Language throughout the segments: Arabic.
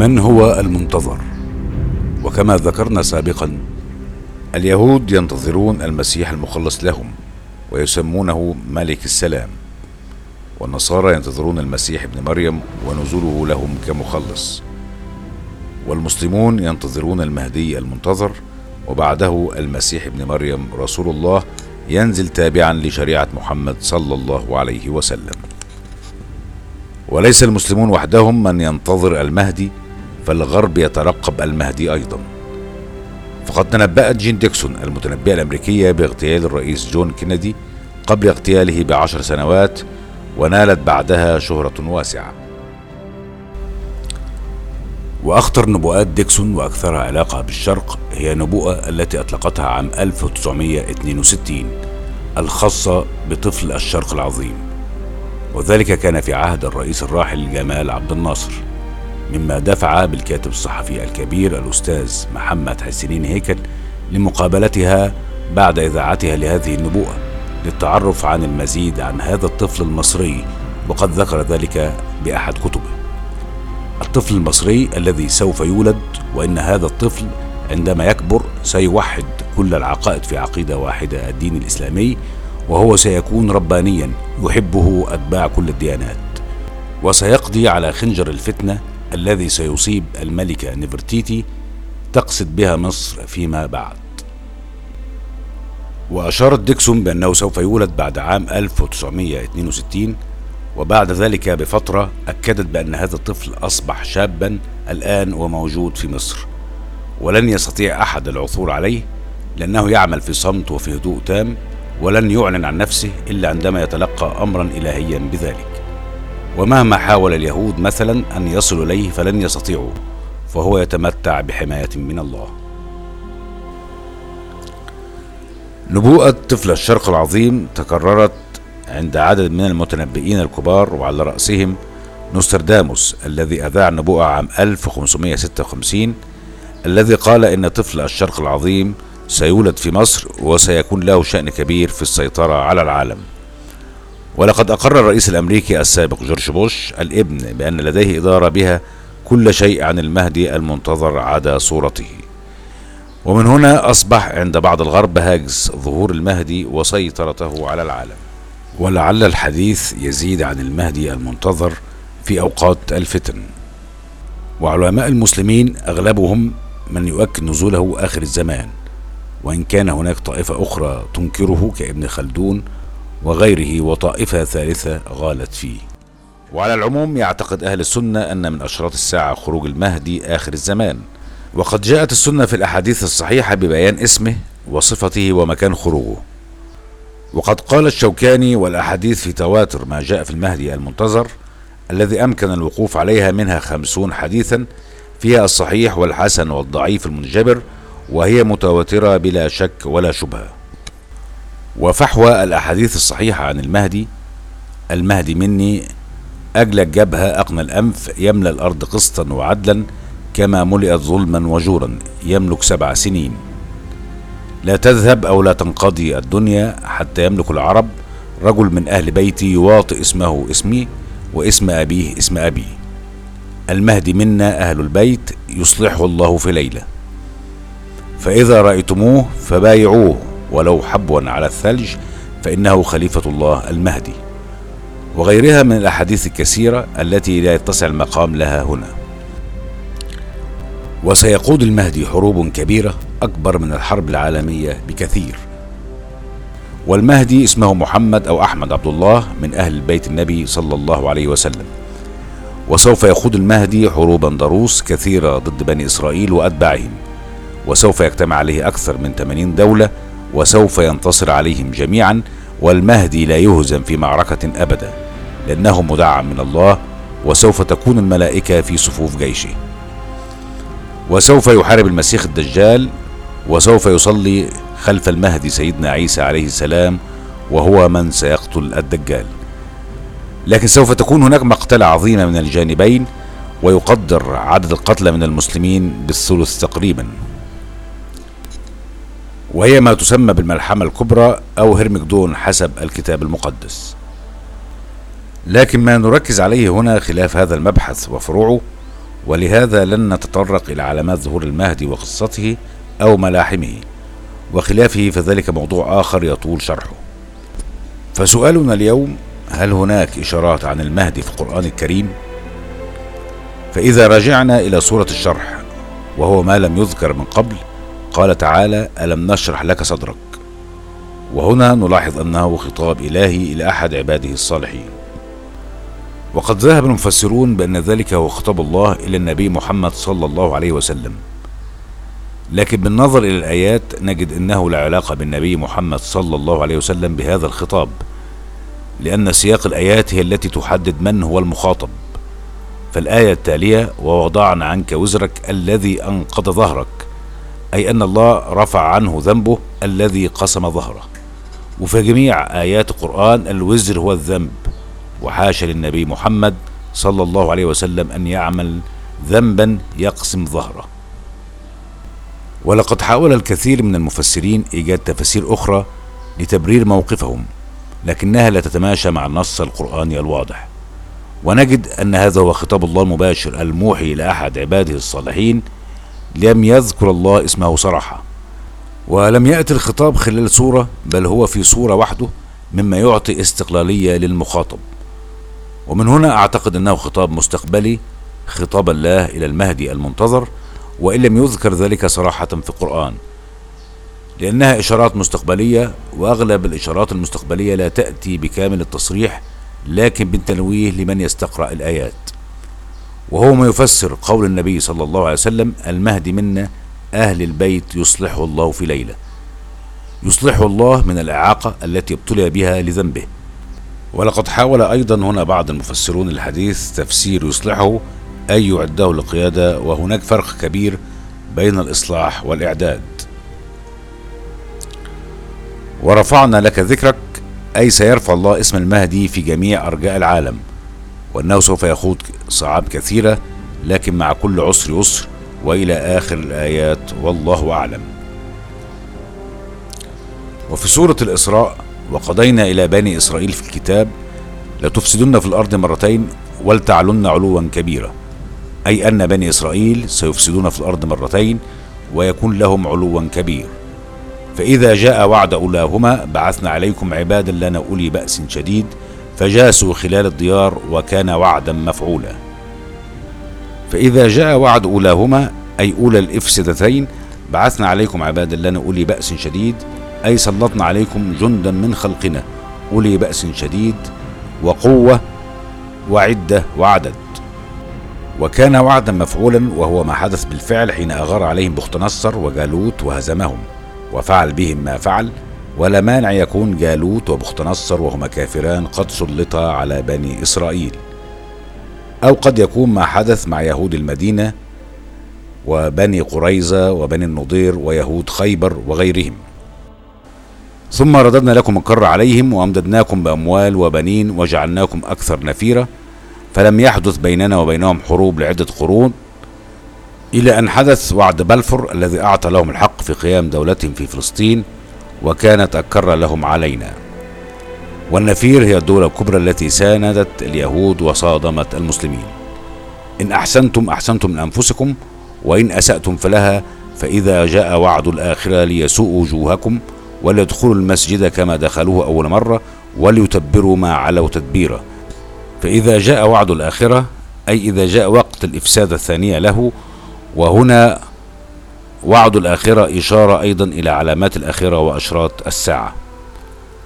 من هو المنتظر؟ وكما ذكرنا سابقا اليهود ينتظرون المسيح المخلص لهم ويسمونه ملك السلام والنصارى ينتظرون المسيح ابن مريم ونزوله لهم كمخلص والمسلمون ينتظرون المهدي المنتظر وبعده المسيح ابن مريم رسول الله ينزل تابعا لشريعة محمد صلى الله عليه وسلم. وليس المسلمون وحدهم من ينتظر المهدي فالغرب يترقب المهدي أيضا. فقد تنبأت جين ديكسون المتنبئة الأمريكية باغتيال الرئيس جون كينيدي قبل اغتياله بعشر سنوات ونالت بعدها شهرة واسعة. وأخطر نبوءات ديكسون وأكثرها علاقة بالشرق هي نبوءة التي أطلقتها عام 1962 الخاصة بطفل الشرق العظيم. وذلك كان في عهد الرئيس الراحل جمال عبد الناصر. مما دفع بالكاتب الصحفي الكبير الأستاذ محمد حسنين هيكل لمقابلتها بعد إذاعتها لهذه النبوءة للتعرف عن المزيد عن هذا الطفل المصري وقد ذكر ذلك بأحد كتبه. الطفل المصري الذي سوف يولد وإن هذا الطفل عندما يكبر سيوحد كل العقائد في عقيدة واحدة الدين الإسلامي وهو سيكون ربانيا يحبه أتباع كل الديانات. وسيقضي على خنجر الفتنة الذي سيصيب الملكة نفرتيتي تقصد بها مصر فيما بعد. وأشارت ديكسون بأنه سوف يولد بعد عام 1962 وبعد ذلك بفترة أكدت بأن هذا الطفل أصبح شابا الآن وموجود في مصر ولن يستطيع أحد العثور عليه لأنه يعمل في صمت وفي هدوء تام ولن يعلن عن نفسه إلا عندما يتلقى أمرا إلهيا بذلك. ومهما حاول اليهود مثلا أن يصلوا إليه فلن يستطيعوا فهو يتمتع بحماية من الله. نبوءة طفل الشرق العظيم تكررت عند عدد من المتنبئين الكبار وعلى رأسهم نوسترداموس الذي أذاع النبوءة عام 1556 الذي قال إن طفل الشرق العظيم سيولد في مصر وسيكون له شأن كبير في السيطرة على العالم. ولقد أقر الرئيس الأمريكي السابق جورج بوش الإبن بأن لديه إدارة بها كل شيء عن المهدي المنتظر عدا صورته. ومن هنا أصبح عند بعض الغرب هاجس ظهور المهدي وسيطرته على العالم. ولعل الحديث يزيد عن المهدي المنتظر في أوقات الفتن. وعلماء المسلمين أغلبهم من يؤكد نزوله آخر الزمان وإن كان هناك طائفة أخرى تنكره كابن خلدون وغيره وطائفة ثالثة غالت فيه. وعلى العموم يعتقد أهل السنة أن من أشراط الساعة خروج المهدي آخر الزمان. وقد جاءت السنة في الأحاديث الصحيحة ببيان اسمه وصفته ومكان خروجه. وقد قال الشوكاني والأحاديث في تواتر ما جاء في المهدي المنتظر الذي أمكن الوقوف عليها منها خمسون حديثا فيها الصحيح والحسن والضعيف المنجبر وهي متواترة بلا شك ولا شبهة. وفحوى الأحاديث الصحيحة عن المهدي المهدي مني أجل الجبهة أقنى الأنف يملأ الأرض قسطا وعدلا كما ملئت ظلما وجورا يملك سبع سنين. لا تذهب أو لا تنقضي الدنيا حتى يملك العرب رجل من أهل بيتي يواطئ اسمه اسمي واسم أبيه اسم أبي. المهدي منا أهل البيت يصلحه الله في ليلة. فإذا رأيتموه فبايعوه. ولو حبوا على الثلج فإنه خليفة الله المهدي وغيرها من الأحاديث الكثيرة التي لا يتسع المقام لها هنا. وسيقود المهدي حروب كبيرة أكبر من الحرب العالمية بكثير. والمهدي اسمه محمد أو أحمد عبد الله من أهل بيت النبي صلى الله عليه وسلم. وسوف يخوض المهدي حروبا ضروس كثيرة ضد بني إسرائيل وأتباعهم. وسوف يجتمع عليه أكثر من 80 دولة وسوف ينتصر عليهم جميعا والمهدي لا يهزم في معركة أبدا لأنه مدعم من الله وسوف تكون الملائكة في صفوف جيشه. وسوف يحارب المسيح الدجال وسوف يصلي خلف المهدي سيدنا عيسى عليه السلام وهو من سيقتل الدجال. لكن سوف تكون هناك مقتلة عظيمة من الجانبين ويقدر عدد القتلى من المسلمين بالثلث تقريبا. وهي ما تسمى بالملحمة الكبرى أو هرمجدون حسب الكتاب المقدس. لكن ما نركز عليه هنا خلاف هذا المبحث وفروعه ولهذا لن نتطرق إلى علامات ظهور المهدي وقصته أو ملاحمه. وخلافه فذلك موضوع آخر يطول شرحه. فسؤالنا اليوم هل هناك إشارات عن المهدي في القرآن الكريم؟ فإذا رجعنا إلى سورة الشرح وهو ما لم يذكر من قبل قال تعالى ألم نشرح لك صدرك؟ وهنا نلاحظ أنه خطاب إلهي إلى أحد عباده الصالحين. وقد ذهب المفسرون بأن ذلك هو خطاب الله إلى النبي محمد صلى الله عليه وسلم. لكن بالنظر إلى الآيات نجد أنه لا علاقة بالنبي محمد صلى الله عليه وسلم بهذا الخطاب لأن سياق الآيات هي التي تحدد من هو المخاطب. فالآية التالية ووضعنا عنك وزرك الذي أنقض ظهرك أي أن الله رفع عنه ذنبه الذي قسم ظهره. وفي جميع آيات القرآن الوزر هو الذنب. وحاشا للنبي محمد صلى الله عليه وسلم أن يعمل ذنبا يقسم ظهره. ولقد حاول الكثير من المفسرين إيجاد تفاسير أخرى لتبرير موقفهم لكنها لا تتماشى مع النص القرآني الواضح. ونجد أن هذا هو خطاب الله المباشر الموحي إلى أحد عباده الصالحين لم يذكر الله اسمه صراحة ولم يأتي الخطاب خلال سورة بل هو في سورة وحده مما يعطي استقلالية للمخاطب. ومن هنا أعتقد أنه خطاب مستقبلي خطاب الله إلى المهدي المنتظر وإن لم يذكر ذلك صراحة في القرآن. لأنها إشارات مستقبلية وأغلب الإشارات المستقبلية لا تأتي بكامل التصريح لكن بالتنويه لمن يستقرأ الآيات. وهو ما يفسر قول النبي صلى الله عليه وسلم المهدي منا أهل البيت يصلحه الله في ليلة. يصلحه الله من الإعاقة التي ابتلي بها لذنبه. ولقد حاول أيضا هنا بعض المفسرون الحديث تفسير يصلحه أي يعده للقيادة وهناك فرق كبير بين الإصلاح والإعداد. ورفعنا لك ذكرك أي سيرفع الله اسم المهدي في جميع أرجاء العالم. وأنه سوف يخوض صعاب كثيرة لكن مع كل عسر يسر وإلى آخر الآيات والله أعلم. وفي سورة الإسراء وقضينا إلى بني إسرائيل في الكتاب لتفسدن في الأرض مرتين ولتعلن علوا كبيرا أي أن بني إسرائيل سيفسدون في الأرض مرتين ويكون لهم علوا كبير. فإذا جاء وعد أولاهما بعثنا عليكم عبادا لنا أولي بأس شديد فجاسوا خلال الديار وكان وعدا مفعولا. فإذا جاء وعد أولاهما أي أولى الإفسدتين بعثنا عليكم عبادا لنا أولي بأس شديد أي سلطنا عليكم جندا من خلقنا أولي بأس شديد وقوة وعدة وعدد. وكان وعدا مفعولا وهو ما حدث بالفعل حين أغار عليهم بخت نصر وجالوت وهزمهم وفعل بهم ما فعل ولا مانع يكون جالوت وبخت نصر وهما كافران قد سلطا على بني إسرائيل. أو قد يكون ما حدث مع يهود المدينة وبني قريظة وبني النضير ويهود خيبر وغيرهم. ثم رددنا لكم الكر عليهم وأمددناكم بأموال وبنين وجعلناكم أكثر نفيرا فلم يحدث بيننا وبينهم حروب لعدة قرون إلى أن حدث وعد بلفور الذي أعطى لهم الحق في قيام دولتهم في فلسطين وكانت أكر لهم علينا. والنفير هي الدولة الكبرى التي ساندت اليهود وصادمت المسلمين. إن أحسنتم أحسنتم لأنفسكم وإن أسأتم فلها فإذا جاء وعد الآخرة ليسوء وجوهكم وليدخلوا المسجد كما دخلوه أول مرة وليتبروا ما علوا تدبيرا. فإذا جاء وعد الآخرة أي إذا جاء وقت الإفساد الثانية له وهنا وعد الآخرة إشارة أيضا إلى علامات الآخرة وأشراط الساعة.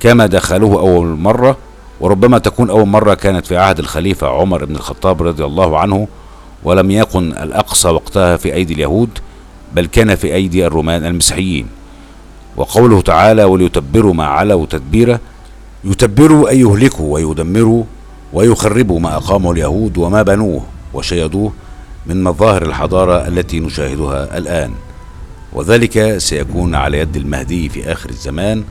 كما دخلوه أول مرة وربما تكون أول مرة كانت في عهد الخليفة عمر بن الخطاب رضي الله عنه ولم يكن الأقصى وقتها في أيدي اليهود بل كان في أيدي الرومان المسيحيين. وقوله تعالى وليتبروا ما علوا تدبيرا يتبروا أي يهلكوا ويدمروا ويخربوا ما أقامه اليهود وما بنوه وشيدوه من مظاهر الحضارة التي نشاهدها الآن. وذلك سيكون على يد المهدي في آخر الزمان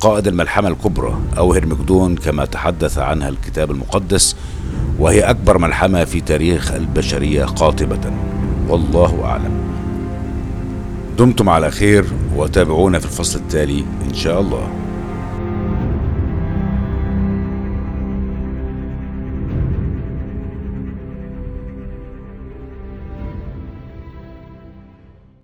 قائد الملحمة الكبرى أو هرمجدون كما تحدث عنها الكتاب المقدس وهي أكبر ملحمة في تاريخ البشرية قاطبة. والله أعلم. دمتم على خير وتابعونا في الفصل التالي إن شاء الله.